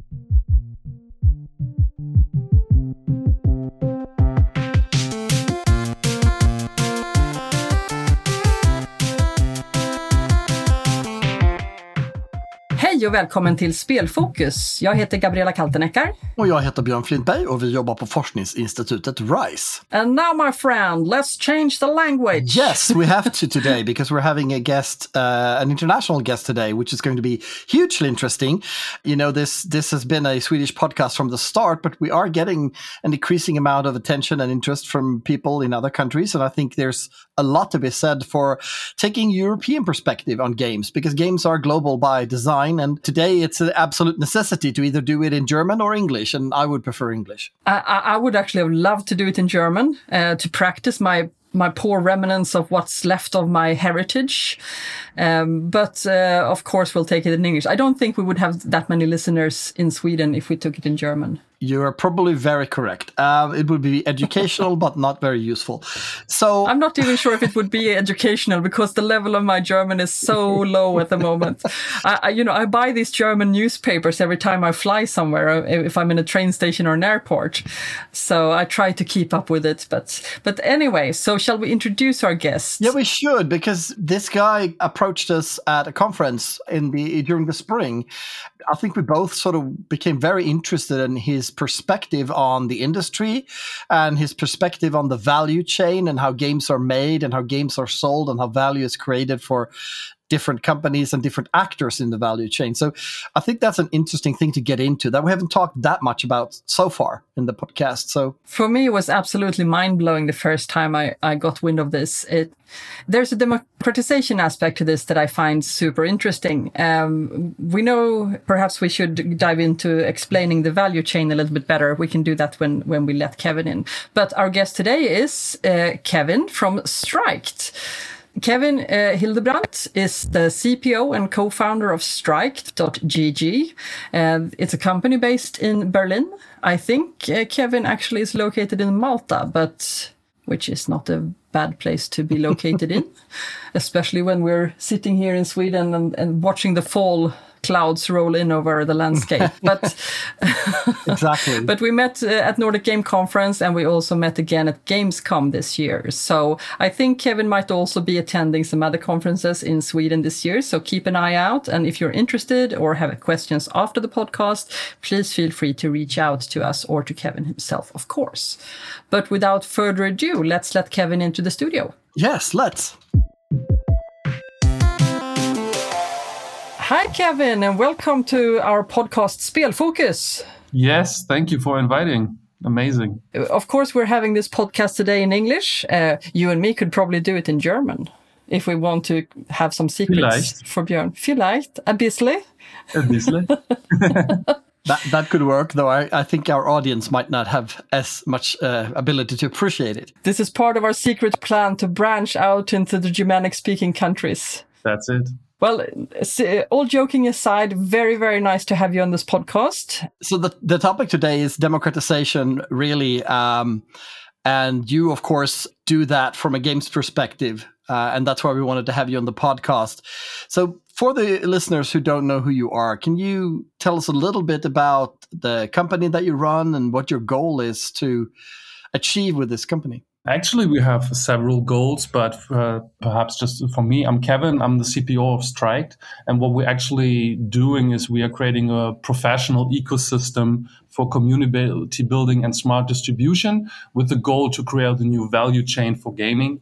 Thank you. Och välkommen till Spelfokus. Jag heter Gabriella Kalteneckar. Och jag heter Björn Flintberg och vi jobbar på forskningsinstitutet RISE. And now my friend, let's change the language. Yes, we have to today because we're having a guest, uh, an international guest today, which is going to be hugely interesting. You know, this this has been a Swedish podcast from the start, but we are getting an increasing amount of attention and interest from people in other countries, and I think there's a lot to be said for taking European perspective on games because games are global by design and today it's an absolute necessity to either do it in German or English, and I would prefer English. I, I would actually have loved to do it in German uh, to practice my my poor remnants of what's left of my heritage. Um, but uh, of course, we'll take it in English. I don't think we would have that many listeners in Sweden if we took it in German. You are probably very correct. Um, it would be educational, but not very useful. So I'm not even sure if it would be educational because the level of my German is so low at the moment. I, I, you know, I buy these German newspapers every time I fly somewhere, uh, if I'm in a train station or an airport. So I try to keep up with it. But but anyway, so shall we introduce our guest? Yeah, we should because this guy approached us at a conference in the during the spring. I think we both sort of became very interested in his perspective on the industry and his perspective on the value chain and how games are made and how games are sold and how value is created for different companies and different actors in the value chain. So I think that's an interesting thing to get into that we haven't talked that much about so far in the podcast. So for me, it was absolutely mind blowing the first time I, I got wind of this. It, there's a democratization aspect to this that I find super interesting. Um, we know perhaps we should dive into explaining the value chain a little bit better. We can do that when, when we let Kevin in. But our guest today is uh, Kevin from Striked. Kevin uh, Hildebrandt is the CPO and co-founder of Strike.gg. Uh, it's a company based in Berlin. I think uh, Kevin actually is located in Malta, but which is not a bad place to be located in, especially when we're sitting here in Sweden and, and watching the fall clouds roll in over the landscape. But exactly. but we met uh, at Nordic Game Conference and we also met again at Gamescom this year. So I think Kevin might also be attending some other conferences in Sweden this year. So keep an eye out. And if you're interested or have questions after the podcast, please feel free to reach out to us or to Kevin himself, of course. But without further ado, let's let Kevin into the studio. Yes, let's. Hi, Kevin, and welcome to our podcast Spelfokus. Yes, thank you for inviting. Amazing. Of course, we're having this podcast today in English. Uh, you and me could probably do it in German if we want to have some secrets Vielleicht. for Björn. Vielleicht, a bisschen. A bisschen. That, that could work, though I, I think our audience might not have as much uh, ability to appreciate it. This is part of our secret plan to branch out into the Germanic speaking countries. That's it. Well, all joking aside, very, very nice to have you on this podcast. So the, the topic today is democratization, really. Um, and you, of course, do that from a games perspective. Uh, and that's why we wanted to have you on the podcast. So for the listeners who don't know who you are, can you tell us a little bit about the company that you run and what your goal is to achieve with this company? Actually, we have several goals, but uh, perhaps just for me, I'm Kevin. I'm the CPO of Strike, And what we're actually doing is we are creating a professional ecosystem for community building and smart distribution with the goal to create a new value chain for gaming.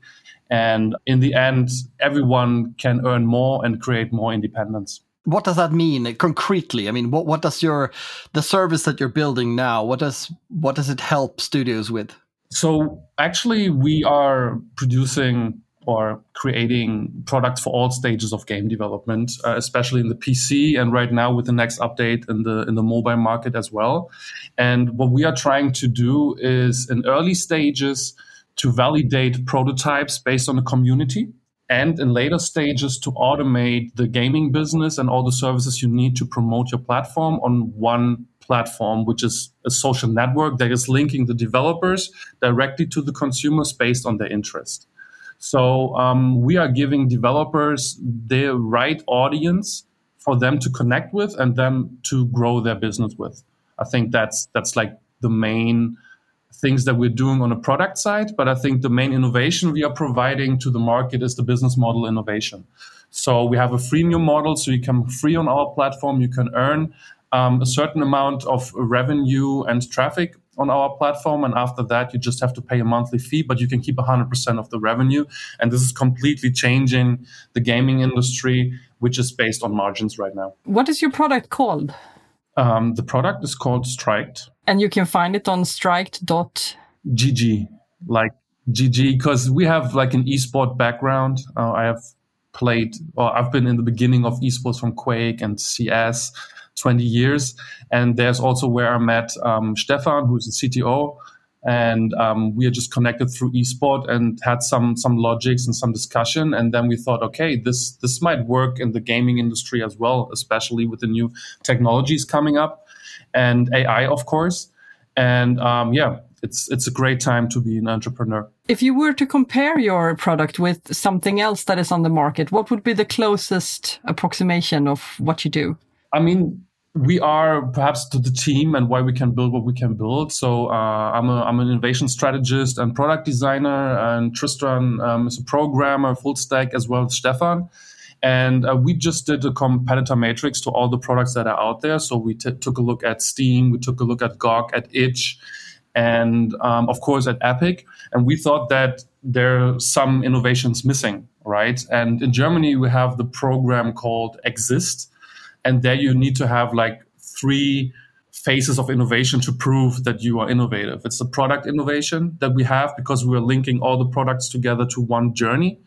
And in the end, everyone can earn more and create more independence what does that mean concretely? I mean, what what does your the service that you're building now? What does what does it help studios with? So actually, we are producing or creating products for all stages of game development, uh, especially in the PC and right now with the next update in the in the mobile market as well. And what we are trying to do is in early stages to validate prototypes based on the community and in later stages to automate the gaming business and all the services you need to promote your platform on one platform, which is a social network that is linking the developers directly to the consumers based on their interest. So um, we are giving developers the right audience for them to connect with and them to grow their business with. I think that's that's like the main things that we're doing on a product side, but I think the main innovation we are providing to the market is the business model innovation. So we have a freemium model, so you can free on our platform, you can earn um, a certain amount of revenue and traffic on our platform. And after that, you just have to pay a monthly fee, but you can keep 100% of the revenue. And this is completely changing the gaming industry, which is based on margins right now. What is your product called? Um, the product is called Striked. And you can find it on striked.gg, like GG, because we have like an esport background. Uh, I have played, or I've been in the beginning of esports from Quake and CS 20 years. And there's also where I met um, Stefan, who's the CTO. And um, we are just connected through esport and had some some logics and some discussion. And then we thought, okay, this this might work in the gaming industry as well, especially with the new technologies coming up and AI, of course. And um, yeah, it's it's a great time to be an entrepreneur. If you were to compare your product with something else that is on the market, what would be the closest approximation of what you do? I mean, we are perhaps to the team and why we can build what we can build. So uh, I'm, a, I'm an innovation strategist and product designer, and Tristan um, is a programmer, full stack, as well as Stefan. And uh, we just did a competitor matrix to all the products that are out there. So we t- took a look at Steam, we took a look at GOG, at itch, and um, of course at Epic. And we thought that there are some innovations missing, right? And in Germany, we have the program called Exist and there you need to have like three phases of innovation to prove that you are innovative. It's the product innovation that we have because we are linking all the products together to one journey.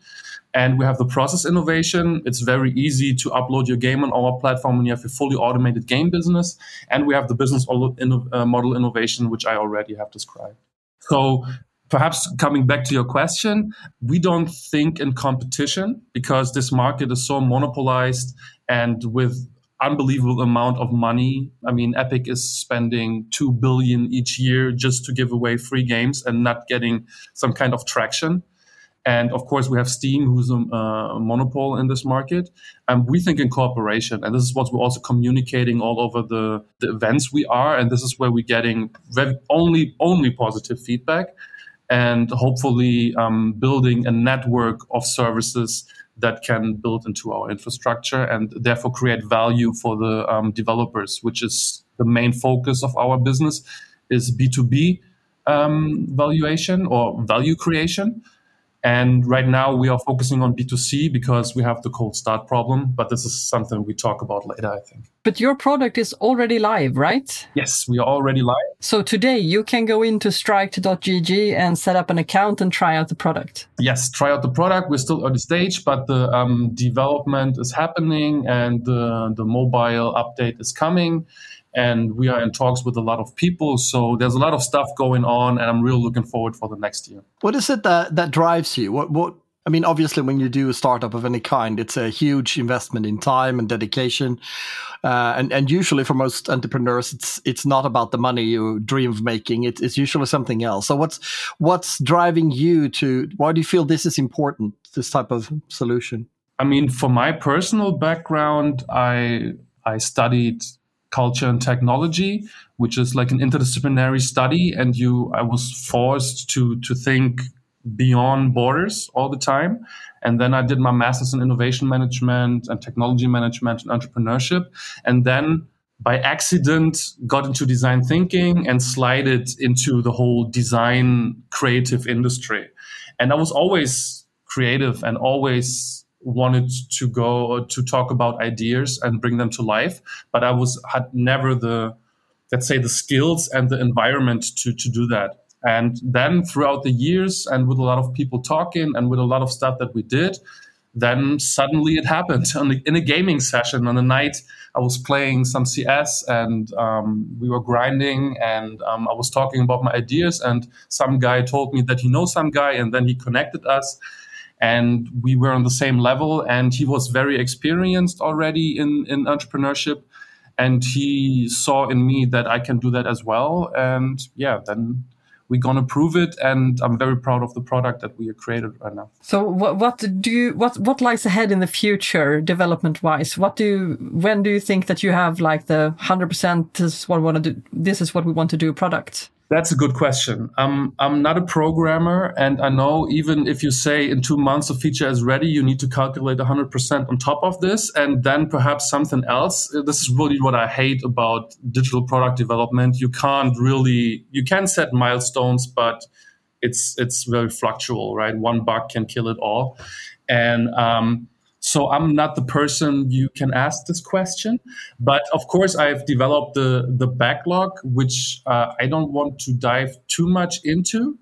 And we have the process innovation. It's very easy to upload your game on our platform when you have a fully automated game business. And we have the business uh, model innovation, which I already have described. So perhaps coming back to your question, we don't think in competition because this market is so monopolized and with unbelievable amount of money. I mean, Epic is spending two billion each year just to give away free games and not getting some kind of traction. And of course, we have Steam, who's a, uh, monopole in this market. And we think in cooperation, and this is what we're also communicating all over the, the events we are. And this is where we're getting very, only only positive feedback, and hopefully um, building a network of services that can build into our infrastructure and therefore create value for the um, developers, which is the main focus of our business is B2B um, valuation or value creation. And right now we are focusing on B2C because we have the cold start problem, but this is something we talk about later, I think. But your product is already live, right? Yes, we are already live. So today you can go into striked.gg and set up an account and try out the product. Yes, try out the product. We're still early stage, but the um, development is happening and the, the mobile update is coming and we are in talks with a lot of people. So there's a lot of stuff going on, and I'm really looking forward for the next year. What is it that that drives you? What what I mean, obviously, when you do a startup of any kind, it's a huge investment in time and dedication, uh, and and usually for most entrepreneurs, it's it's not about the money you dream of making. It, it's usually something else. So what's what's driving you to? Why do you feel this is important? This type of solution. I mean, for my personal background, I I studied culture and technology, which is like an interdisciplinary study. And you, I was forced to, to think beyond borders all the time. And then I did my master's in innovation management and technology management and entrepreneurship. And then by accident got into design thinking and slided into the whole design creative industry. And I was always creative and always wanted to go to talk about ideas and bring them to life, but I was had never the let's say the skills and the environment to to do that. And then throughout the years and with a lot of people talking and with a lot of stuff that we did, then suddenly it happened the, in a gaming session on a night i was playing some cs and um, we were grinding and um, i was talking about my ideas and some guy told me that he knows some guy and then he connected us and we were on the same level and he was very experienced already in, in entrepreneurship and he saw in me that i can do that as well and yeah then we're to prove it. And I'm very proud of the product that we have created right now. So what, what do you, what, what lies ahead in the future development wise? What do you, when do you think that you have like the 100% this is what we want to do, this is what we want to do product? That's a good question. Um, I'm not a programmer, and I know even if you say in two months a feature is ready, you need to calculate 100% on top of this, and then perhaps something else. This is really what I hate about digital product development. You can't really you can set milestones, but it's it's very fluctual, right? One bug can kill it all, and um, so I'm not the person you can ask this question. But of course, I've developed the, the backlog, which uh, I don't want to dive too much into.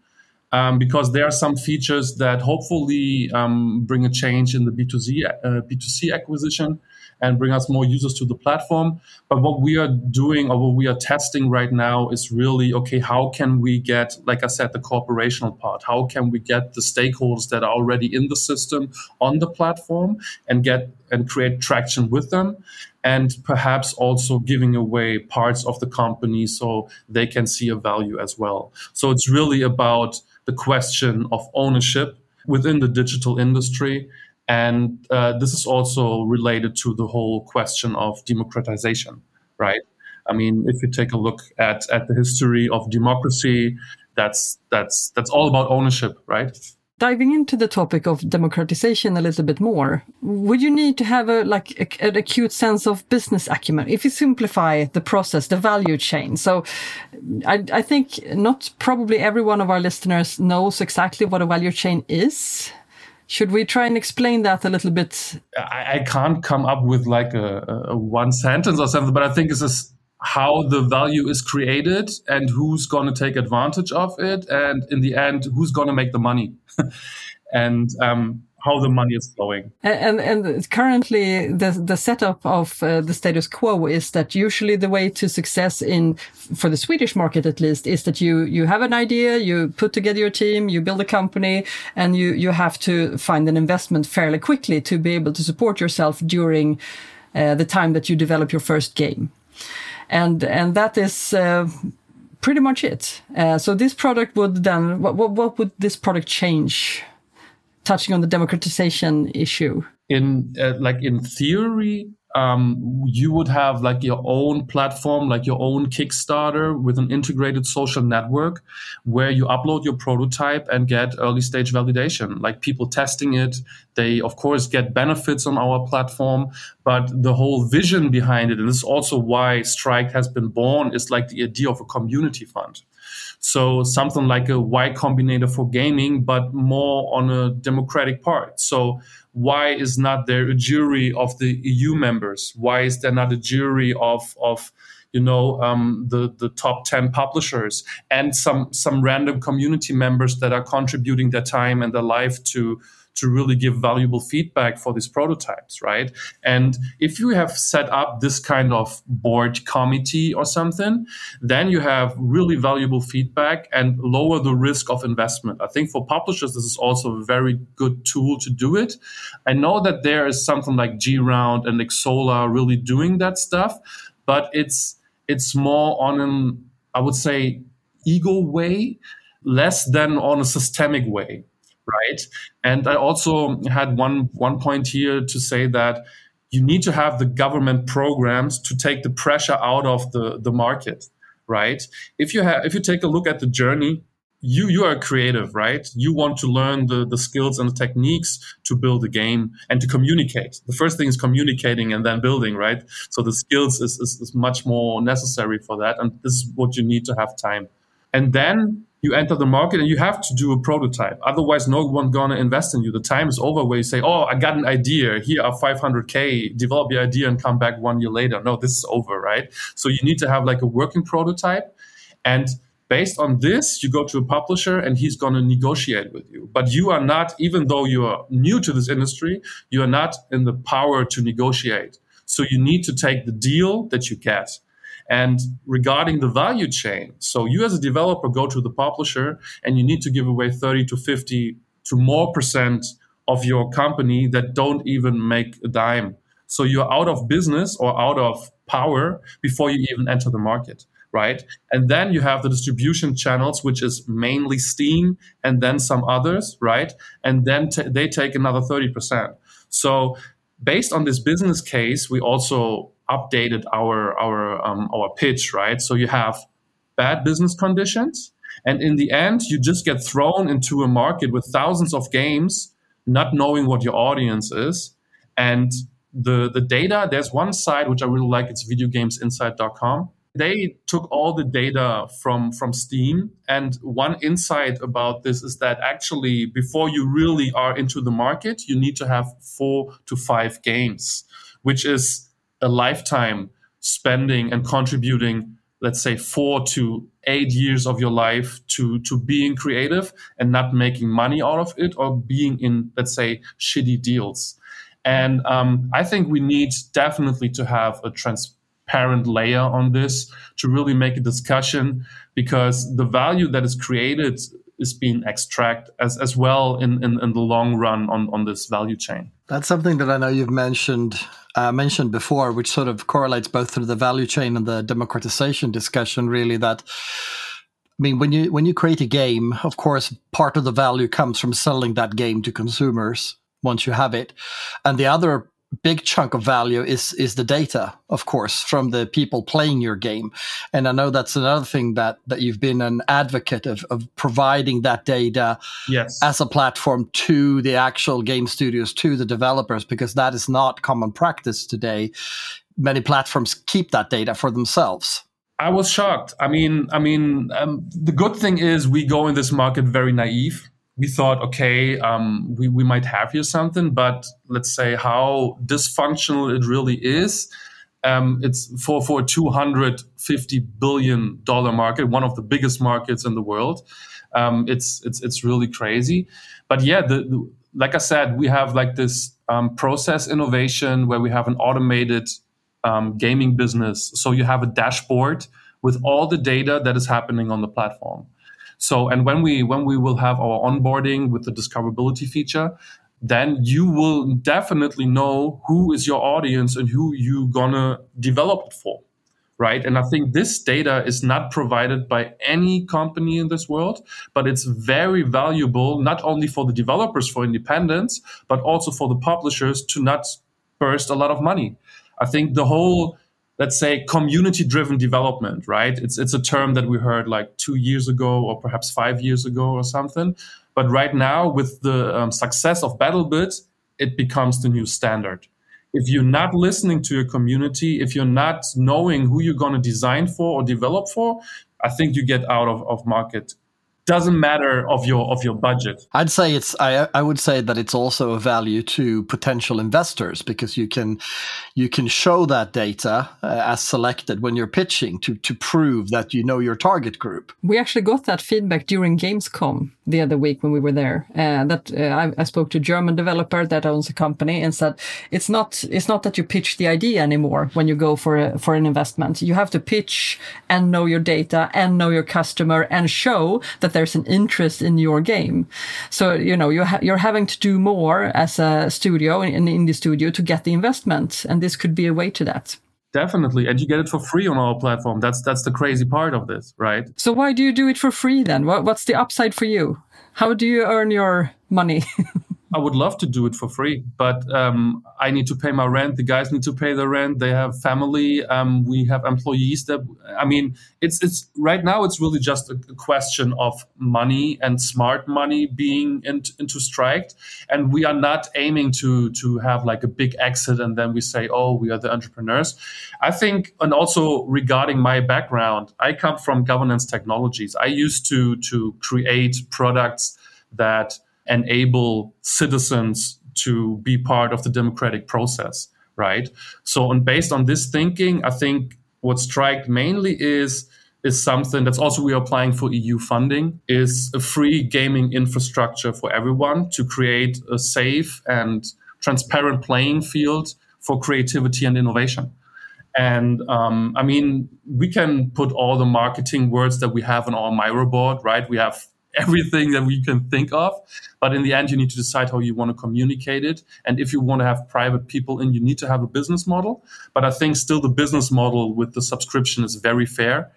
Um, because there are some features that hopefully um, bring a change in the B2C, uh, B2C acquisition and bring us more users to the platform. But what we are doing or what we are testing right now is really okay, how can we get, like I said, the corporational part? How can we get the stakeholders that are already in the system on the platform and get and create traction with them? And perhaps also giving away parts of the company so they can see a value as well. So it's really about the question of ownership within the digital industry and uh, this is also related to the whole question of democratization, right? I mean, if you take a look at, at the history of democracy, that's that's that's all about ownership, right? Diving into the topic of democratization a little bit more, would you need to have a like a, an acute sense of business acumen if you simplify the process, the value chain? So, I, I think not probably every one of our listeners knows exactly what a value chain is. Should we try and explain that a little bit? I, I can't come up with like a, a, one sentence or something, but I think it's just how the value is created and who's going to take advantage of it, and in the end, who's going to make the money. and um, how the money is flowing. And and currently the the setup of uh, the status quo is that usually the way to success in for the Swedish market at least is that you you have an idea, you put together your team, you build a company, and you you have to find an investment fairly quickly to be able to support yourself during uh, the time that you develop your first game, and and that is. Uh, pretty much it. Uh, so this product would then, what, what, what would this product change touching on the democratization issue? In uh, like in theory, um, you would have like your own platform, like your own Kickstarter with an integrated social network where you upload your prototype and get early stage validation. Like people testing it, they of course get benefits on our platform, but the whole vision behind it, and this is also why Strike has been born, is like the idea of a community fund. So something like a Y Combinator for gaming, but more on a democratic part. So why is not there a jury of the EU members? Why is there not a jury of of you know um, the the top 10 publishers and some some random community members that are contributing their time and their life to to really give valuable feedback for these prototypes, right? And if you have set up this kind of board committee or something, then you have really valuable feedback and lower the risk of investment. I think for publishers, this is also a very good tool to do it. I know that there is something like G Round and Xsolla really doing that stuff, but it's it's more on an I would say ego way, less than on a systemic way right? And I also had one one point here to say that you need to have the government programs to take the pressure out of the, the market, right? If you have if you take a look at the journey, you you are creative, right? You want to learn the, the skills and the techniques to build a game and to communicate. The first thing is communicating and then building, right? So the skills is, is, is much more necessary for that. And this is what you need to have time. And then you enter the market and you have to do a prototype. Otherwise, no one gonna invest in you. The time is over where you say, "Oh, I got an idea. Here are 500k. Develop your idea and come back one year later." No, this is over, right? So you need to have like a working prototype, and based on this, you go to a publisher and he's gonna negotiate with you. But you are not, even though you are new to this industry, you are not in the power to negotiate. So you need to take the deal that you get. And regarding the value chain, so you as a developer go to the publisher and you need to give away 30 to 50 to more percent of your company that don't even make a dime. So you're out of business or out of power before you even enter the market right? And then you have the distribution channels, which is mainly Steam and then some others, right? And then t- they take another 30%. So based on this business case, we also updated our our um, our pitch, right? So you have bad business conditions, and in the end, you just get thrown into a market with thousands of games, not knowing what your audience is, and the the data. There's one site which I really like. It's videogamesinsight.com. They took all the data from from Steam, and one insight about this is that actually, before you really are into the market, you need to have four to five games, which is a lifetime spending and contributing let's say four to eight years of your life to to being creative and not making money out of it or being in let's say shitty deals. And um, i think we need definitely to have a transparent layer on this to really make a discussion because the value that is created is being extracted as, as well in, in, in the long run on, on this value chain that's something that i know you've mentioned uh, mentioned before, which sort of correlates both through the value chain and the democratization discussion. Really, that I mean, when you when you create a game, of course, part of the value comes from selling that game to consumers once you have it, and the other big chunk of value is is the data, of course, from the people playing your game. And I know that's another thing that that you've been an advocate of of providing that data yes. as a platform to the actual game studios, to the developers, because that is not common practice today. Many platforms keep that data for themselves. I was shocked. I mean, I mean, um, the good thing is we go in this market very naive we thought, okay, um, we, we might have here something, but let's say how dysfunctional it really is. Um, it's for, for a $250 billion market, one of the biggest markets in the world. Um, it's, it's, it's really crazy. But yeah, the, the, like I said, we have like this um, process innovation where we have an automated um, gaming business. So you have a dashboard with all the data that is happening on the platform. So, and when we when we will have our onboarding with the discoverability feature, then you will definitely know who is your audience and who you gonna develop it for right? And i think this data is not provided by any company in this world but it's very valuable not only for the developers for independence but also for the publishers to not burst a lot of money. I think the whole let's say community driven development right? It's it's a term that we heard like 2 years ago or perhaps 5 years ago or something. But right now with the um, success of BattleBit it becomes the new standard. If you're not listening to your community if you're not knowing who you're going to design for or develop for i think you get out of, of market doesn't matter of your of your budget. I'd say it's I I would say that it's also a value to potential investors because you can you can show that data uh, as selected when you're pitching to to prove that you know your target group. We actually got that feedback during Gamescom the other week when we were there. Uh, that uh, I, I, spoke to a German developer that owns a company and said it's not it's not that you pitch the idea anymore when you go for a, for an investment. You have to pitch and know your data and know your customer and show that there's an interest in your game. So, you know, you're, ha- you're having to do more as a studio, an indie studio, to get the investment. And this could be a way to that. Definitely, and you get it for free on our platform. That's that's the crazy part of this, right? So why do you do it for free then? What, what's the upside for you? How do you earn your money? I would love to do it for free, but um, I need to pay my rent. The guys need to pay their rent. They have family. Um, we have employees. That I mean, it's it's right now. It's really just a, question of money and smart money being in, into strike, and we are not aiming to to have like a big exit and then we say, oh, we are the entrepreneurs. I think, and also regarding my background, I come from governance technologies. I used to to create products that enable citizens to be part of the democratic process, right? So, and based on this thinking, I think what Strike mainly is is something that's also we are applying for EU funding is a free gaming infrastructure for everyone to create a safe and transparent playing field for creativity and innovation. And um, I mean, we can put all the marketing words that we have on our Miro board, right? We have everything that we can think of. But in the end, you need to decide how you want to communicate it. And if you want to have private people in, you need to have a business model. But I think still the business model with the subscription is very fair.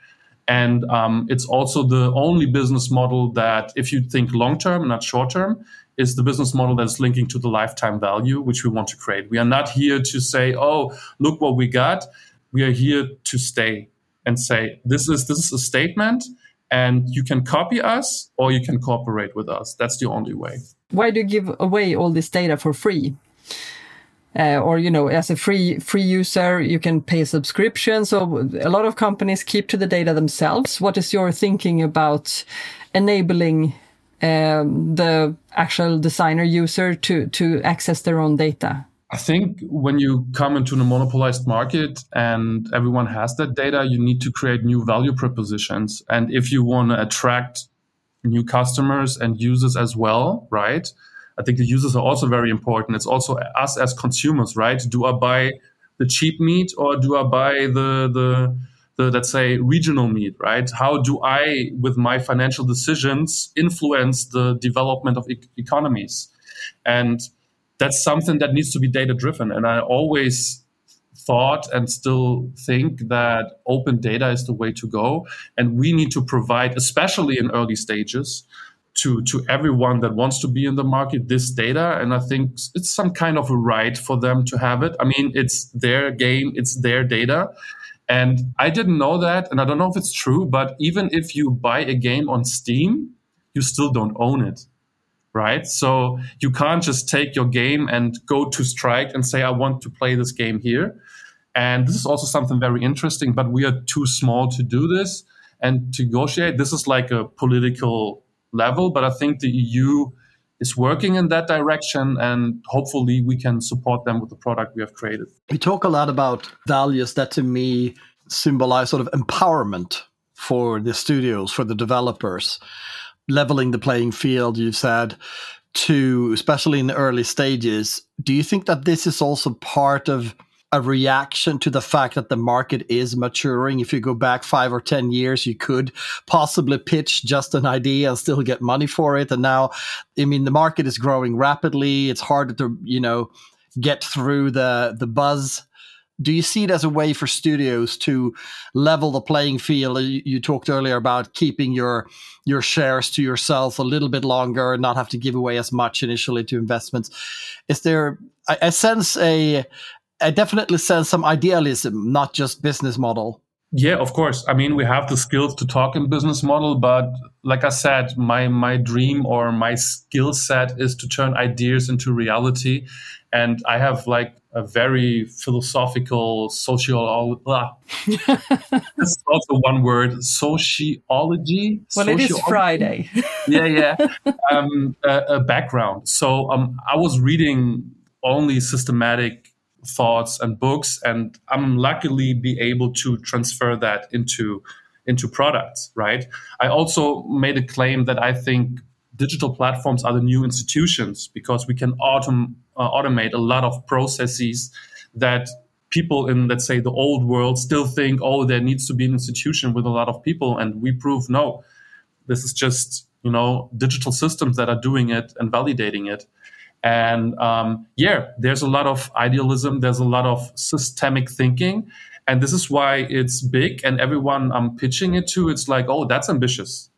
And um, it's also the only business model that, if you think long term, not short term, is the business model that's linking to the lifetime value, which we want to create. We are not here to say, oh, look what we got. We are here to stay and say, this is, this is a statement and you can copy us or you can cooperate with us. That's the only way. Why do you give away all this data for free? Uh, or you know as a free free user you can pay a subscription so a lot of companies keep to the data themselves what is your thinking about enabling um, the actual designer user to to access their own data I think when you come into a monopolized market and everyone has that data, you need to create new value propositions. And if you want to attract new customers and users as well, right? I think the users are also very important. It's also us as consumers, right? Do I buy the cheap meat or do I buy the the the let's say regional meat, right? How do I, with my financial decisions, influence the development of e- economies? And that's something that needs to be data driven. And I always thought and still think that open data is the way to go. And we need to provide, especially in early stages, to, to everyone that wants to be in the market this data. And I think it's some kind of a right for them to have it. I mean, it's their game, it's their data. And I didn't know that. And I don't know if it's true, but even if you buy a game on Steam, you still don't own it right? So you can't just take your game and go to Strike and say, I want to play this game here. And this is also something very interesting, but we are too small to do this and to negotiate. This is like a political level, but I think the EU is working in that direction and hopefully we can support them with the product we have created. We talk a lot about values that to me symbolize sort of empowerment for the studios, for the developers leveling the playing field, you've said, to especially in the early stages. Do you think that this is also part of a reaction to the fact that the market is maturing? If you go back five or 10 years, you could possibly pitch just an idea and still get money for it. And now, I mean, the market is growing rapidly. It's harder to, you know, get through the, the buzz do you see it as a way for studios to level the playing field? You, talked earlier about keeping your your shares to yourself a little bit longer and not have to give away as much initially to investments. Is there? I, I sense a, I definitely sense some idealism, not just business model. Yeah, of course. I mean, we have the skills to talk in business model, but like I said, my my dream or my skill set is to turn ideas into reality. And I have like a very philosophical social. That's also one word. Sociology. Well, sociology? it is Friday. yeah, yeah. Um, a, a, background. So um, I was reading only systematic thoughts and books, and I'm luckily be able to transfer that into into products. Right. I also made a claim that I think digital platforms are the new institutions because we can autom- uh, automate a lot of processes that people in let's say the old world still think oh there needs to be an institution with a lot of people and we prove no this is just you know digital systems that are doing it and validating it. And um, yeah there's a lot of idealism there's a lot of systemic thinking and this is why it's big and everyone i'm pitching it to it's like oh that's ambitious.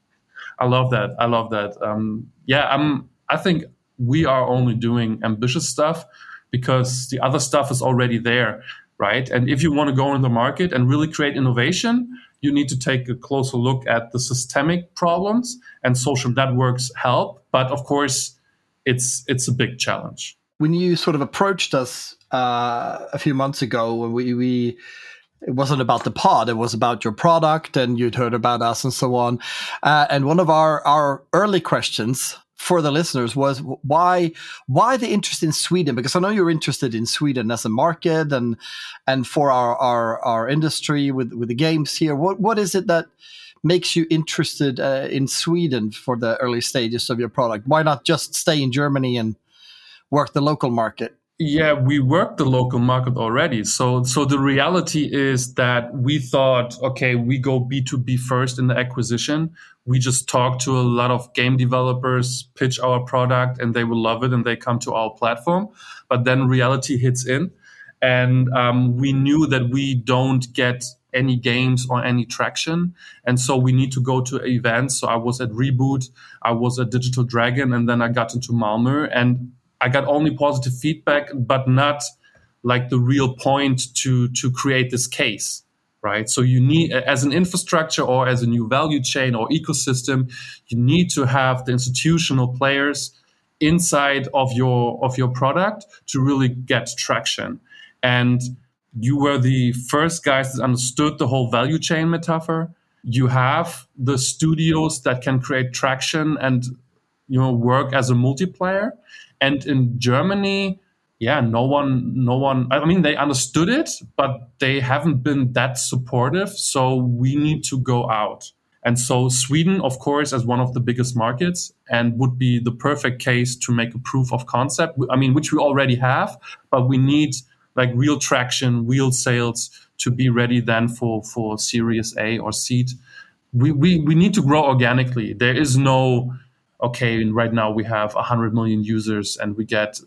I love that i love that. Um, yeah i'm i think we are only doing ambitious stuff because the other stuff is already there, right? And if you want to go in the market and really create innovation, you need to take a closer look at the systemic problems and social networks help. But of course, it's it's a big challenge. When you sort of approached us uh, a few months ago, when we, we it wasn't about the pod it was about your product and you'd heard about us and so on uh, and one of our our early questions for the listeners was why why the interest in Sweden? Because I know you're interested in Sweden as a market and and for our our, our industry with with the games here. What what is it that makes you interested uh, in Sweden for the early stages of your product? Why not just stay in Germany and work the local market? Yeah, we worked the local market already. So so the reality is that we thought, okay, we go B2B first in the acquisition. We just talk to a lot of game developers, pitch our product, and they will love it and they come to our platform. But then reality hits in. And um, we knew that we don't get any games or any traction. And so we need to go to events. So I was at Reboot, I was at Digital Dragon, and then I got into Malmö. And I got only positive feedback, but not like the real point to to create this case, right? So you need, as an infrastructure or as a new value chain or ecosystem, you need to have the institutional players inside of your of your product to really get traction. And you were the first guys that understood the whole value chain metaphor. You have the studios that can create traction and you know work as a multiplayer and in Germany, yeah, no one, no one, I mean, they understood it, but they haven't been that supportive. So we need to go out. And so Sweden, of course, as one of the biggest markets and would be the perfect case to make a proof of concept. I mean, which we already have, but we need like real traction, real sales to be ready then for, for series A or seed. We, we, we need to grow organically. There is no, okay, right now we have 100 million users and we get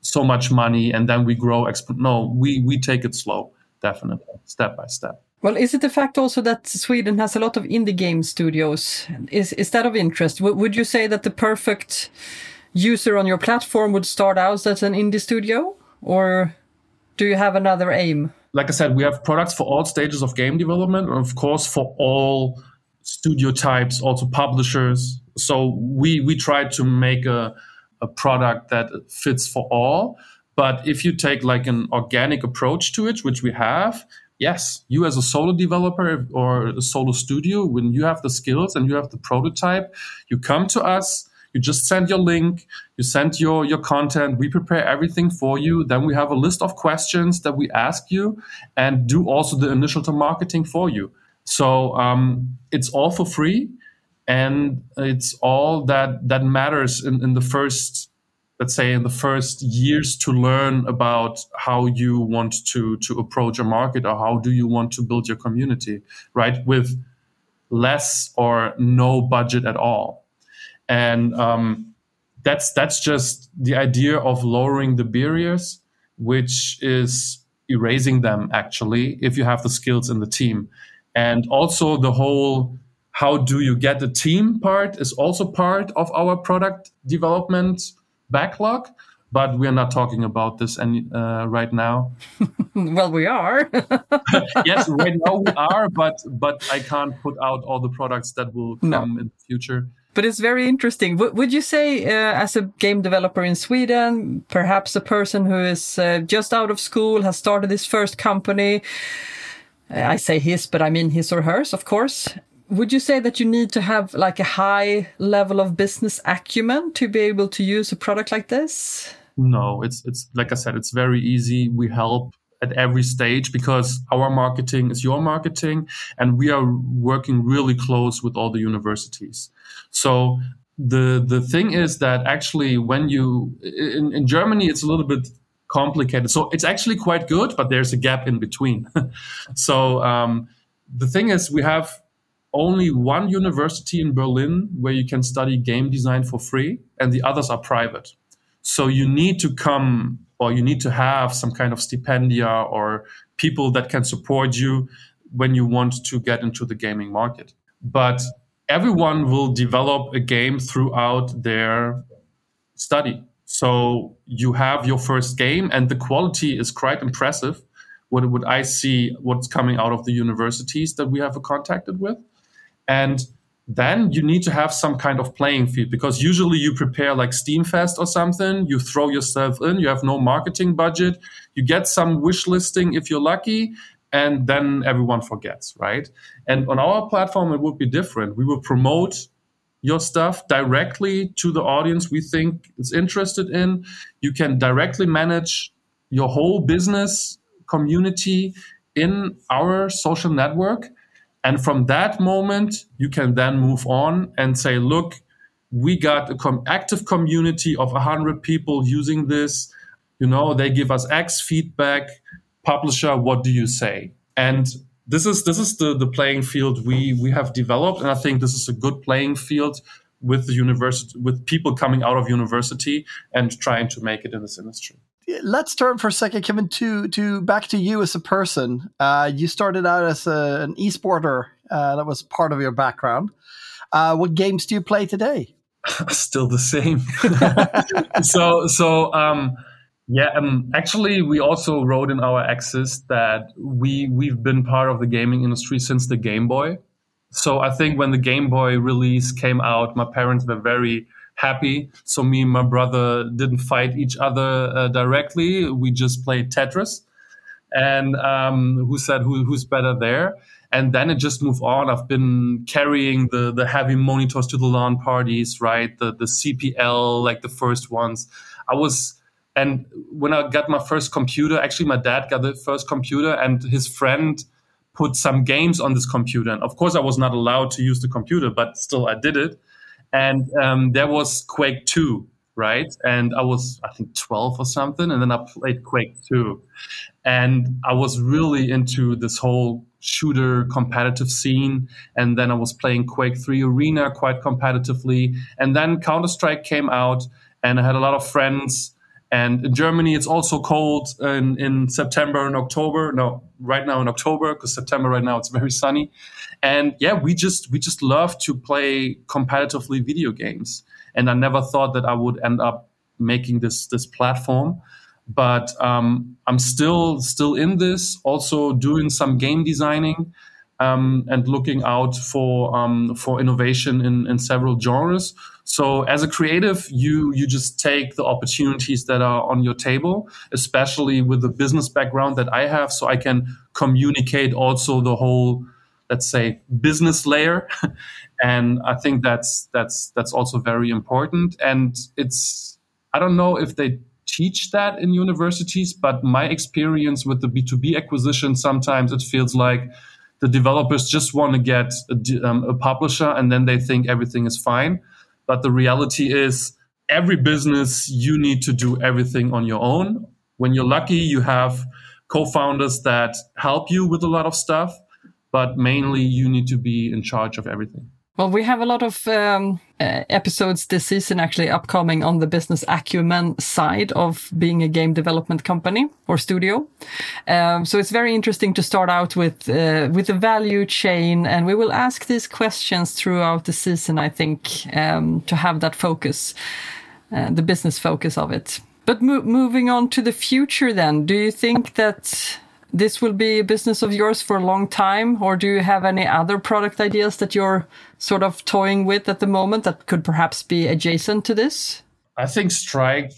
so much money and then we grow. Exp- no, we, we take it slow, definitely, step by step. Well, is it the fact also that Sweden has a lot of indie game studios? Is, is that of interest? W- would you say that the perfect user on your platform would start out as an indie studio? Or do you have another aim? Like I said, we have products for all stages of game development, and of course, for all studio types, also publishers. So we we try to make a a product that fits for all. But if you take like an organic approach to it, which we have, yes, you as a solo developer or a solo studio, when you have the skills and you have the prototype, you come to us, you just send your link, you send your, your content, we prepare everything for you. Then we have a list of questions that we ask you and do also the initial marketing for you. So um, it's all for free, and it's all that that matters in, in the first, let's say, in the first years to learn about how you want to to approach a market or how do you want to build your community, right? With less or no budget at all, and um, that's that's just the idea of lowering the barriers, which is erasing them actually if you have the skills in the team and also the whole how do you get the team part is also part of our product development backlog but we're not talking about this any uh, right now well we are yes right now we are but but i can't put out all the products that will come no. in the future but it's very interesting. W would you say, uh, as a game developer in Sweden, perhaps a person who is uh, just out of school, has started his first company, I say his, but I mean his or hers, of course. Would you say that you need to have like a high level of business acumen to be able to use a product like this? No, it's it's like I said, it's very easy. We help at every stage because our marketing is your marketing and we are working really close with all the universities. So the the thing is that actually when you in, in Germany it's a little bit complicated. So it's actually quite good, but there's a gap in between. so um, the thing is, we have only one university in Berlin where you can study game design for free, and the others are private. So you need to come or you need to have some kind of stipendia or people that can support you when you want to get into the gaming market. But everyone will develop a game throughout their study. So you have your first game, and the quality is quite impressive. What would I see? What's coming out of the universities that we have contacted with, and then you need to have some kind of playing field because usually you prepare like Steamfest or something, you throw yourself in, you have no marketing budget, you get some wish listing if you're lucky, and then everyone forgets, right? And on our platform, it would be different. We will promote your stuff directly to the audience we think is interested in. You can directly manage your whole business community in our social network. And from that moment, you can then move on and say, look, we got an com- active community of 100 people using this. You know, they give us X feedback. Publisher, what do you say? And this is this is the the playing field we we have developed, and I think this is a good playing field with the university with people coming out of university and trying to make it in this industry let's turn for a second, Kevin, to to back to you as a person. Uh, you started out as a, an esporter. Uh, that was part of your background. Uh, what games do you play today? Still the same. so so um, yeah. Um, actually, we also wrote in our axis that we we've been part of the gaming industry since the Game Boy. So I think when the Game Boy release came out, my parents were very happy. So me and my brother didn't fight each other uh, directly. We just played Tetris, and um, who said who, who's better there. And then it just moved on. I've been carrying the the heavy monitors to the LAN parties, right? The the CPL, like the first ones. I was. And when I got my first computer, actually, my dad got the first computer, and his friend put some games on this computer. And of course, I was not allowed to use the computer, but still, I did it and um, there was Quake 2, right? And I was, I think, 12 or something, and then I played Quake 2. And I was really into this whole shooter competitive scene. And then I was playing Quake 3 Arena quite competitively. And then Counter Strike came out, and I had a lot of friends. And in Germany, it's also cold in, in September and October. No, right now in October, because September right now it's very sunny. And yeah we just we just love to play competitively video games. And i never thought that i would end up making this this platform. But um, i'm still still in this also doing some game designing um, and looking out for um, for innovation in, in several genres so as a creative you you just take the opportunities that are on your table especially with the business background that i have so i can communicate also the whole let's say business layer. And i think that's that's that's also very important. And it's i don't know if they teach that in universities but my experience with the b2b acquisition sometimes it feels like the developers just want to get a, um, a publisher and then they think everything is fine but the reality is every business you need to do everything on your own when you're lucky you have co-founders that help you with a lot of stuff but mainly you need to be in charge of everything. Well, we have a lot of um, uh, episodes this season actually upcoming on the business acumen side of being a game development company or studio. Um, so it's very interesting to start out with uh, with the value chain, and we will ask these questions throughout the season. I think um, to have that focus, uh, the business focus of it. But mo moving on to the future, then, do you think that this will be a business of yours for a long time, or do you have any other product ideas that you're sort of toying with at the moment that could perhaps be adjacent to this? I think Striked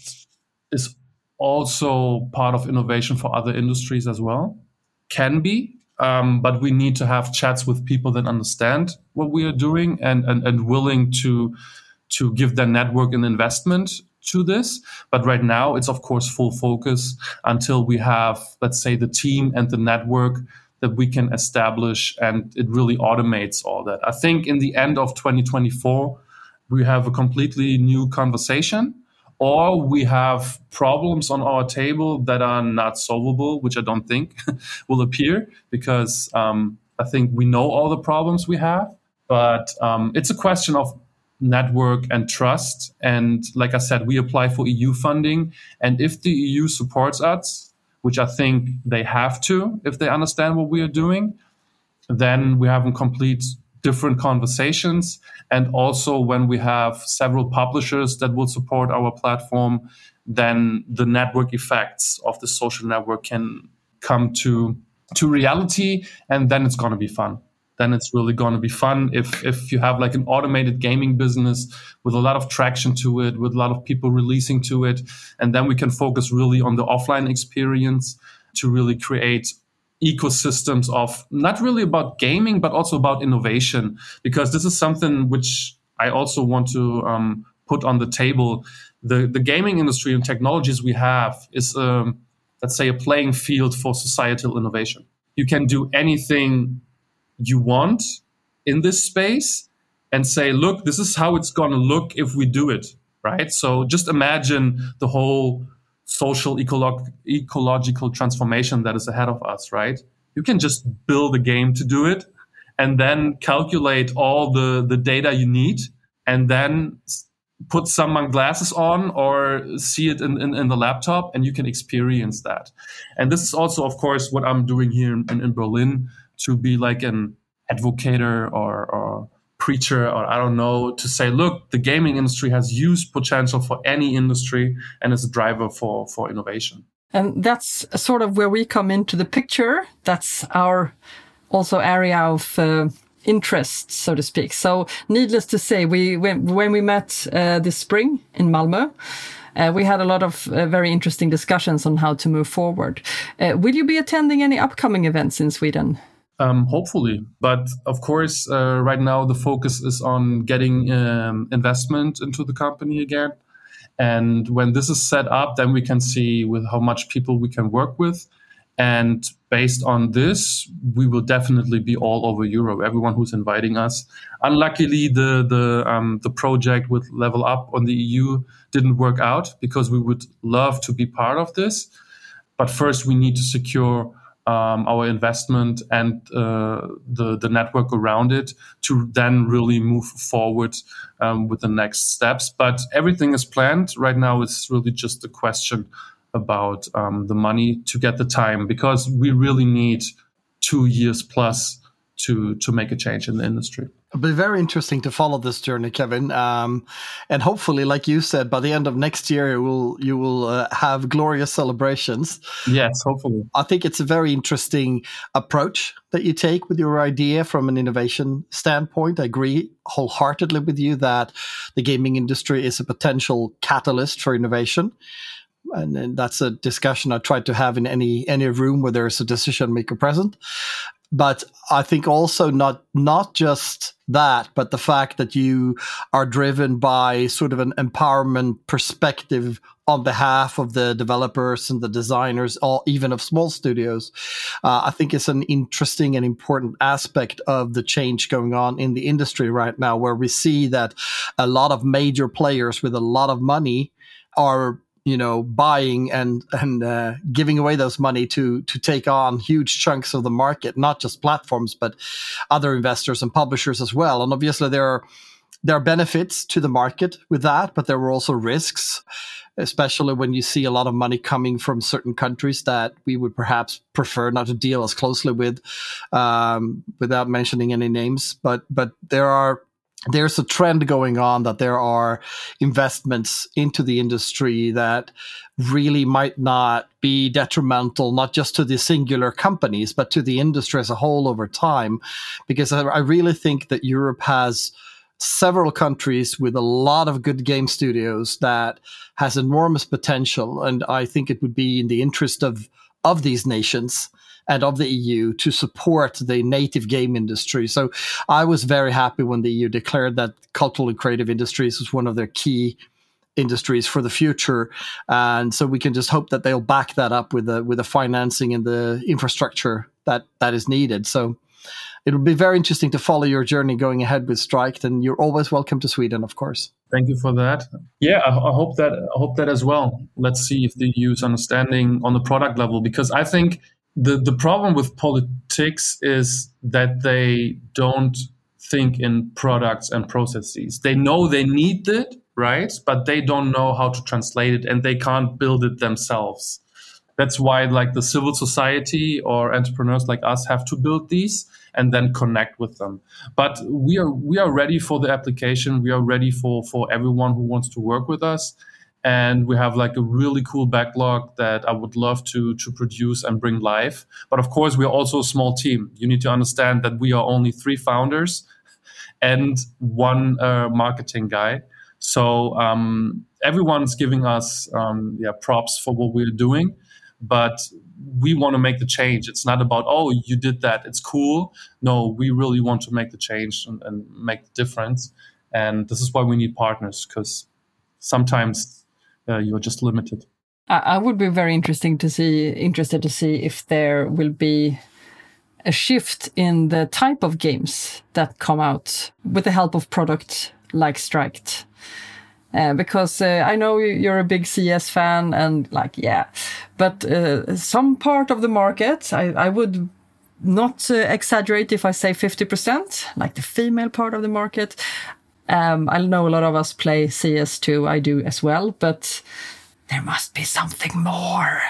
is also part of innovation for other industries as well. Can be, um, but we need to have chats with people that understand what we are doing and, and, and willing to to give their network an investment to this. But right now, it's of course full focus until we have, let's say, the team and the network that we can establish and it really automates all that. I think in the end of 2024, we have a completely new conversation or we have problems on our table that are not solvable, which I don't think will appear because um, I think we know all the problems we have. But um, it's a question of network and trust. And like I said, we apply for EU funding. And if the EU supports us, which I think they have to if they understand what we are doing, then we have a complete different conversations. And also when we have several publishers that will support our platform, then the network effects of the social network can come to to reality and then it's going to be fun then it's really going to be fun. If if you have like an automated gaming business with a lot of traction to it, with a lot of people releasing to it, and then we can focus really on the offline experience to really create ecosystems of not really about gaming but also about innovation because this is something which I also want to um, put on the table. The the gaming industry and technologies we have is um, let's say a playing field for societal innovation. You can do anything you want in this space and say, look, this is how it's going to look if we do it, right? So just imagine the whole social ecolog- ecological transformation that is ahead of us, right? You can just build a game to do it and then calculate all the, the data you need and then put some glasses on or see it in, in, in, the laptop and you can experience that. And this is also, of course, what I'm doing here in, in Berlin to be like an advocator or, or preacher or I don't know to say, look, the gaming industry has huge potential for any industry and is a driver for, for innovation. And that's sort of where we come into the picture. That's our also area of uh, interest, so to speak. So, needless to say, we when, when we met uh, this spring in Malmö, uh, we had a lot of uh, very interesting discussions on how to move forward. Uh, will you be attending any upcoming events in Sweden? Um, hopefully, but of course, uh, right now the focus is on getting um, investment into the company again. And when this is set up, then we can see with how much people we can work with. And based on this, we will definitely be all over Europe. Everyone who's inviting us. Unluckily, the the um, the project with Level Up on the EU didn't work out because we would love to be part of this. But first, we need to secure um, our investment and uh, the the network around it to then really move forward um, with the next steps. But everything is planned right now. It's really just a question about um, the money to get the time because we really need two years plus to to make a change in the industry. It'll be very interesting to follow this journey, Kevin. Um, and hopefully, like you said, by the end of next year, you will you will uh, have glorious celebrations. Yes, hopefully. I think it's a very interesting approach that you take with your idea from an innovation standpoint. I agree wholeheartedly with you that the gaming industry is a potential catalyst for innovation and, and, that's a discussion I try to have in any any room where there is a decision maker present. But I think also not not just that, but the fact that you are driven by sort of an empowerment perspective on behalf of the developers and the designers, or even of small studios, uh, I think is an interesting and important aspect of the change going on in the industry right now, where we see that a lot of major players with a lot of money are you know buying and and uh, giving away those money to to take on huge chunks of the market not just platforms but other investors and publishers as well. And obviously there are there are benefits to the market with that but there were also risks especially when you see a lot of money coming from certain countries that we would perhaps prefer not to deal as closely with um, without mentioning any names. But but there are there's a trend going on that there are investments into the industry that really might not be detrimental, not just to the singular companies, but to the industry as a whole over time. Because I, really think that Europe has several countries with a lot of good game studios that has enormous potential. And I think it would be in the interest of, of these nations and of the EU to support the native game industry. So I was very happy when the EU declared that cultural and creative industries was one of their key industries for the future. And so we can just hope that they'll back that up with the with the financing and the infrastructure that that is needed. So it'll be very interesting to follow your journey going ahead with Striked, and you're always welcome to Sweden, of course. Thank you for that. Yeah, I, I hope that I hope that as well. Let's see if the EU's understanding on the product level, because I think the the problem with politics is that they don't think in products and processes. They know they need it, right? But they don't know how to translate it and they can't build it themselves. That's why like the civil society or entrepreneurs like us have to build these and then connect with them. But we are we are ready for the application. We are ready for for everyone who wants to work with us and we have like a really cool backlog that I would love to to produce and bring live. But of course, we're also a small team. You need to understand that we are only three founders and one uh, marketing guy. So um, everyone's giving us um, yeah props for what we're doing, but we want to make the change. It's not about oh you did that, it's cool. No, we really want to make the change and, and make the difference. And this is why we need partners because sometimes you're just limited. I would be very interesting to see interested to see if there will be a shift in the type of games that come out with the help of product like Striked. Uh, because uh, I know you're a big CS fan and like, yeah, but uh, some part of the market, I, I would not uh, exaggerate if I say 50%, like the female part of the market. Um, I know a lot of us play CS2, I do as well, but there must be something more.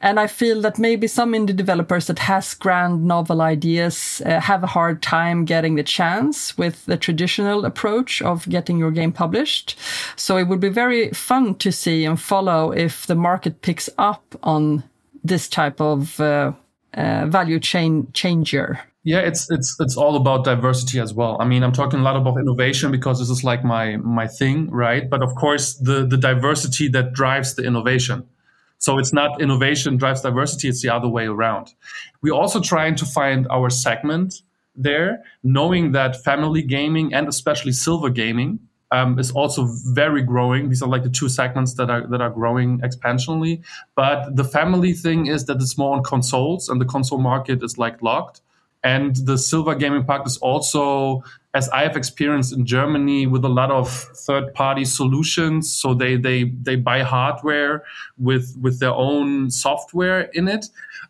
And I feel that maybe some indie developers that has grand novel ideas uh, have a hard time getting the chance with the traditional approach of getting your game published. So it would be very fun to see and follow if the market picks up on this type of uh, uh, value chain changer. Yeah, it's it's it's all about diversity as well. I mean, I'm talking a lot about innovation because this is like my my thing, right? But of course, the the diversity that drives the innovation. So it's not innovation drives diversity, it's the other way around. We're also trying to find our segment there, knowing that family gaming and especially silver gaming um, is also very growing. These are like the two segments that are that are growing expansionally. But the family thing is that it's more on consoles, and the console market is like locked. And the silver gaming Park is also as I have experienced in Germany with a lot of third party solutions. So they, they, they buy hardware with, with their own software in it.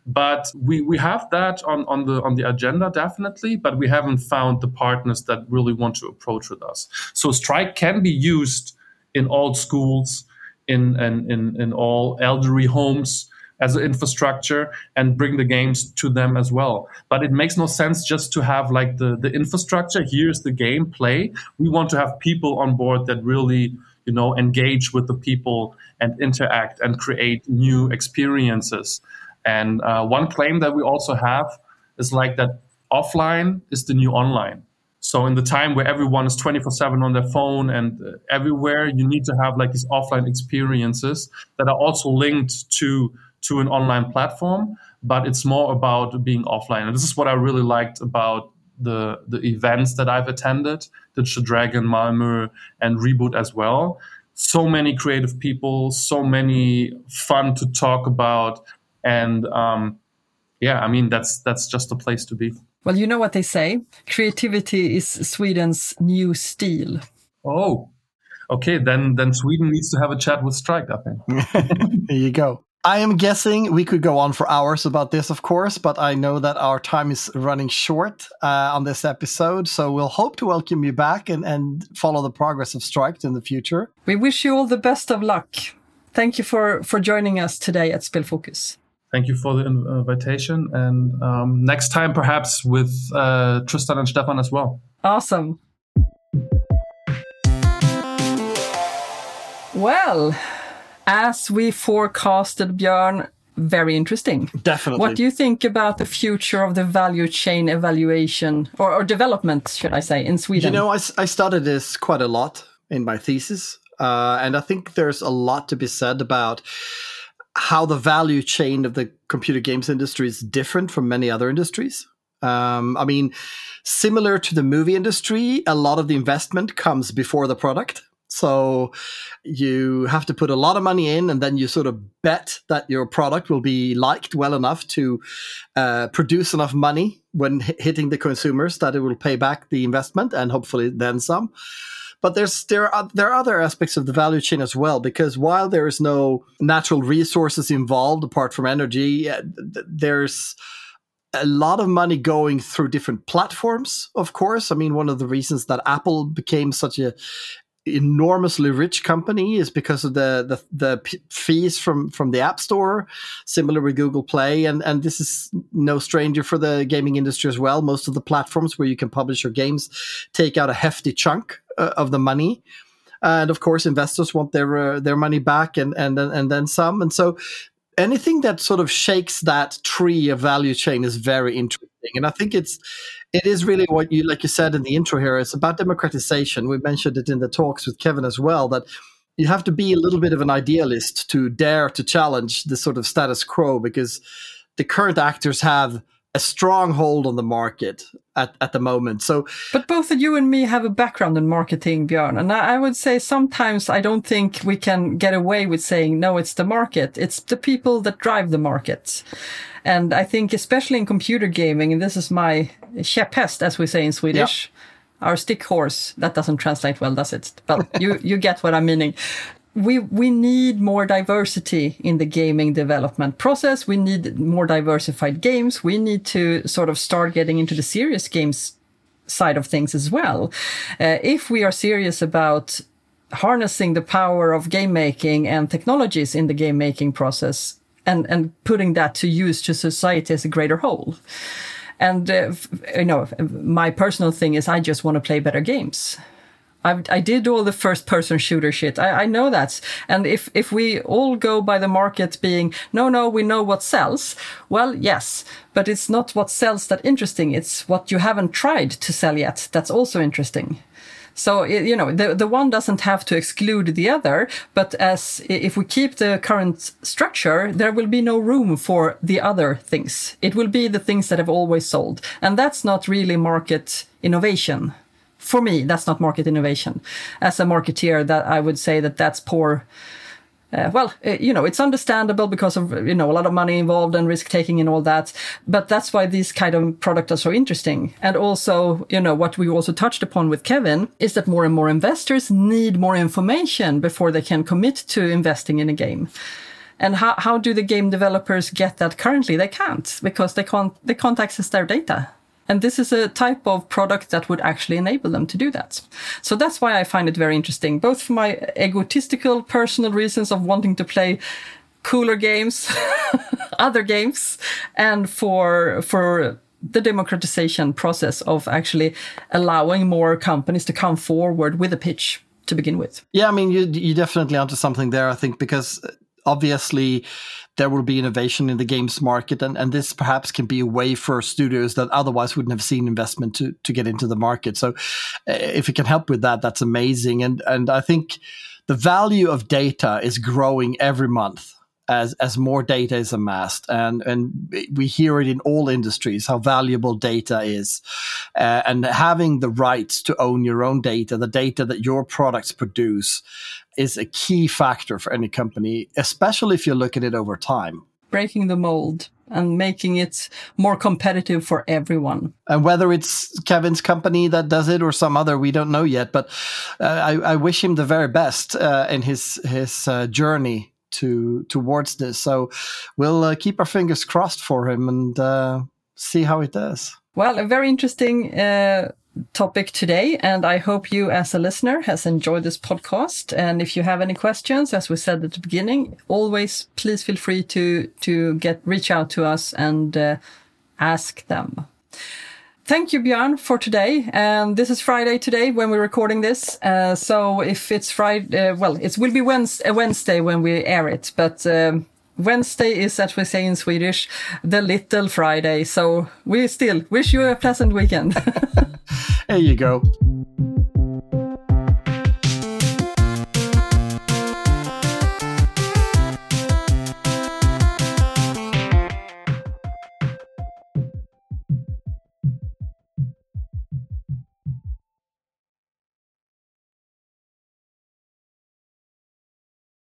But we, we have that on, on the, on the agenda, definitely, but we haven't found the partners that really want to approach with us. So Striked can be used in all schools, in, in, in, in all elderly homes as an infrastructure and bring the games to them as well. But it makes no sense just to have like the, the infrastructure. Here's the gameplay. We want to have people on board that really, you know, engage with the people and interact and create new experiences. And uh, one claim that we also have is like that offline is the new online. So in the time where everyone is 24 seven on their phone and uh, everywhere, you need to have like these offline experiences that are also linked to to an online platform, but it's more about being offline. And this is what I really liked about the the events that I've attended, Digital Dragon, Malmö, and Reboot as well. So many creative people, so many fun to talk about, and um, yeah, I mean that's that's just a place to be. Well, you know what they say: creativity is Sweden's new steel. Oh, okay. Then then Sweden needs to have a chat with Striked. I think. there you go. I am guessing we could go on for hours about this, of course, but I know that our time is running short uh, on this episode. So we'll hope to welcome you back and, and follow the progress of Striked in the future. We wish you all the best of luck. Thank you for, for joining us today at Spelfokus. Thank you for the invitation. And um, next time, perhaps with uh, Tristan and Stefan as well. Awesome. Well, as we forecasted, Björn, very interesting. Definitely. What do you think about the future of the value chain evaluation or, or development, should I say, in Sweden? You know, I, I studied this quite a lot in my thesis. Uh, and I think there's a lot to be said about how the value chain of the computer games industry is different from many other industries. Um, I mean, similar to the movie industry, a lot of the investment comes before the product. So you have to put a lot of money in, and then you sort of bet that your product will be liked well enough to uh, produce enough money when hitting the consumers that it will pay back the investment and hopefully then some. But there's there are there are other aspects of the value chain as well because while there is no natural resources involved apart from energy, there's a lot of money going through different platforms of course i mean one of the reasons that apple became such a enormously rich company is because of the, the the p- fees from from the app store similar with google play. And and this is no stranger for the gaming industry as well. Most of the platforms where you can publish your games take out a hefty chunk uh, of the money. And of course investors want their uh, their money back and and and then some. And so anything that sort of shakes that tree of value chain is very interesting. And i think it's it is really what you like you said in the intro here it's about democratization. We mentioned it in the talks with kevin as well that you have to be a little bit of an idealist to dare to challenge the sort of status quo because the current actors have a strong hold on the market at, at the moment. So, but both you and me have a background in marketing, Björn, and I would say sometimes I don't think we can get away with saying no. It's the market. It's the people that drive the market, and I think especially in computer gaming, and this is my käpphäst, as we say in Swedish. our stick horse. That doesn't translate well, does it? But you, you get what I'm meaning. We, we need more diversity in the gaming development process. We need more diversified games. We need to sort of start getting into the serious games side of things as well. Uh, if we are serious about harnessing the power of game making and technologies in the game making process and, and putting that to use to society as a greater whole. And, uh, you know, my personal thing is I just want to play better games. I, I did all the first person shooter shit. I, I know that. And if, if we all go by the market being, no, no, we know what sells. Well, yes, but it's not what sells that interesting. It's what you haven't tried to sell yet. That's also interesting. So, you know, the, the one doesn't have to exclude the other, but as if we keep the current structure, there will be no room for the other things. It will be the things that have always sold. And that's not really market innovation. For me, that's not market innovation. As a marketeer, that I would say that that's poor uh, well, uh, you know, it's understandable because of, you know, a lot of money involved and risk taking and all that. But that's why these kind of products are so interesting. And also, you know, what we also touched upon with Kevin is that more and more investors need more information before they can commit to investing in a game. And how, how do the game developers get that currently? They can't because they can't, they can't access their data. And this is a type of product that would actually enable them to do that. So that's why I find it very interesting, both for my egotistical personal reasons of wanting to play cooler games, other games, and for, for the democratization process of actually allowing more companies to come forward with a pitch to begin with. Yeah, I mean, you you definitely onto something there. I think because obviously there will be innovation in the games market and, and this perhaps can be a way for studios that otherwise wouldn't have seen investment to, to get into the market. So uh, if it can help with that that's amazing. And and i think the value of data is growing every month as as more data is amassed. And and we hear it in all industries how valuable data is. Uh, and having the rights to own your own data the data that your products produce is a key factor for any company, especially if you look at it over time. Breaking the mold and making it more competitive for everyone. And whether it's Kevin's company that does it or some other, we don't know yet. But uh, I, I, wish him the very best uh, in his his uh, journey to towards this. So we'll uh, keep our fingers crossed for him and uh, see how it does. Well, a very interesting uh, topic today. And I hope you as a listener has enjoyed this podcast. And if you have any questions, as we said at the beginning, always please feel free to, to get, reach out to us and uh, ask them. Thank you, Björn, for today. And this is Friday today when we're recording this. Uh, so if it's Friday, uh, well, it will be Wednesday, Wednesday when we air it, but, um, Wednesday is, as we say in Swedish, the little Friday. So we still wish you a pleasant weekend. there you go.